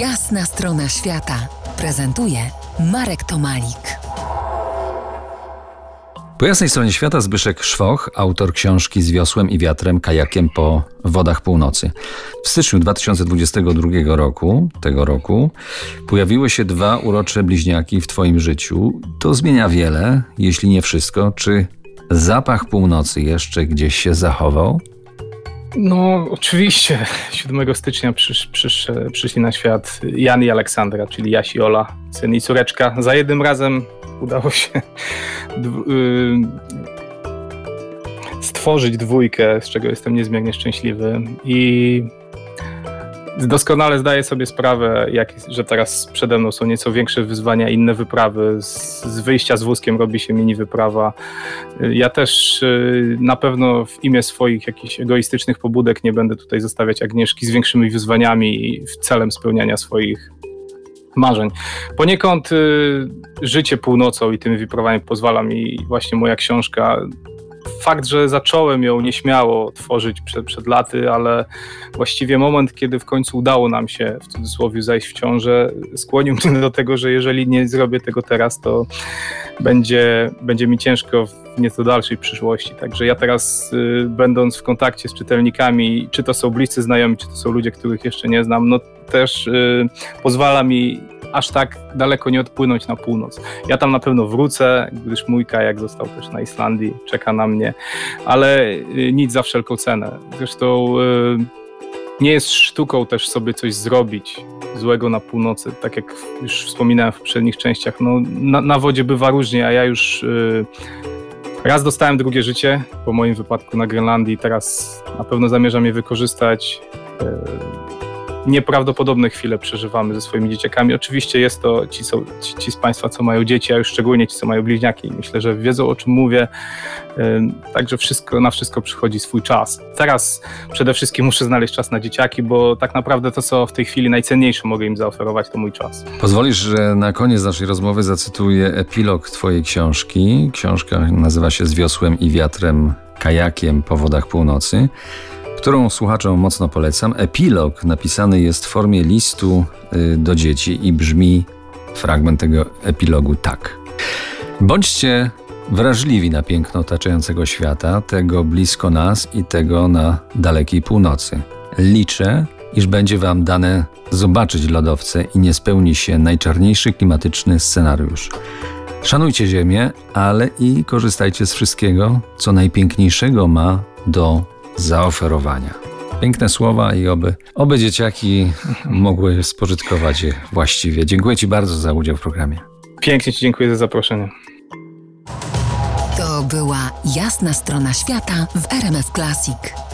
Jasna strona świata prezentuje Marek Tomalik. Po jasnej stronie świata Zbyszek Szwoch, autor książki Z wiosłem i wiatrem, kajakiem po wodach północy. W styczniu 2022 roku, tego roku, pojawiły się dwa urocze bliźniaki w Twoim życiu. To zmienia wiele, jeśli nie wszystko. Czy zapach północy jeszcze gdzieś się zachował? No, oczywiście. 7 stycznia przysz, przysz, przyszli na świat Jan i Aleksandra, czyli Jasi Ola, syn i córeczka. Za jednym razem udało się y, stworzyć dwójkę, z czego jestem niezmiernie szczęśliwy. I doskonale zdaję sobie sprawę, jak, że teraz przede mną są nieco większe wyzwania, inne wyprawy. Z, z, wyjścia z wózkiem robi się mini wyprawa. Ja też y, na pewno w imię swoich jakichś egoistycznych pobudek nie będę tutaj zostawiać Agnieszki z większymi wyzwaniami i celem spełniania swoich marzeń. Poniekąd y, życie północą i tymi wyprawami pozwala mi właśnie moja książka fakt, że zacząłem ją nieśmiało tworzyć przed, przed laty, ale właściwie moment, kiedy w końcu udało nam się w cudzysłowie zajść w ciążę, skłonił mnie do tego, że jeżeli nie zrobię tego teraz, to będzie, będzie mi ciężko w nieco dalszej przyszłości. Także ja teraz, y, będąc w kontakcie z czytelnikami, czy to są bliscy znajomi, czy to są ludzie, których jeszcze nie znam, no też y, pozwala mi aż tak daleko nie odpłynąć na północ. Ja tam na pewno wrócę, gdyż mój kajak został też na Islandii, czeka na mnie, ale y, nic za wszelką cenę. Zresztą y, nie jest sztuką też sobie coś zrobić złego na północy, tak jak już wspominałem w poprzednich częściach. No, na, na wodzie bywa różnie, a ja już raz dostałem drugie życie, po moim wypadku na Grenlandii, teraz na pewno zamierzam je wykorzystać nieprawdopodobne chwile przeżywamy ze swoimi dzieciakami. Oczywiście jest to ci, są, ci, ci, z Państwa, co mają dzieci, a już szczególnie ci, co mają bliźniaki. Myślę, że wiedzą, o czym mówię. Także wszystko, na wszystko przychodzi swój czas. Teraz przede wszystkim muszę znaleźć czas na dzieciaki, bo tak naprawdę to, co w tej chwili najcenniejsze mogę im zaoferować, to mój czas. Pozwolisz, że na koniec naszej rozmowy zacytuję epilog Twojej książki. Książka nazywa się Z wiosłem i wiatrem, kajakiem po wodach północy którą słuchaczom mocno polecam. Epilog napisany jest w formie listu y, do dzieci i brzmi fragment tego epilogu tak. Bądźcie wrażliwi na piękno otaczającego świata, tego blisko nas i tego na dalekiej północy. Liczę, iż będzie Wam dane zobaczyć lodowce i nie spełni się najczarniejszy klimatyczny scenariusz. Szanujcie Ziemię, ale i korzystajcie z wszystkiego, co najpiękniejszego ma do zaoferowania. Piękne słowa i oby, oby dzieciaki mogły spożytkować je właściwie. Dziękuję Ci bardzo za udział w programie. Pięknie Ci dziękuję za zaproszenie. To była jasna strona świata w RMF Classic.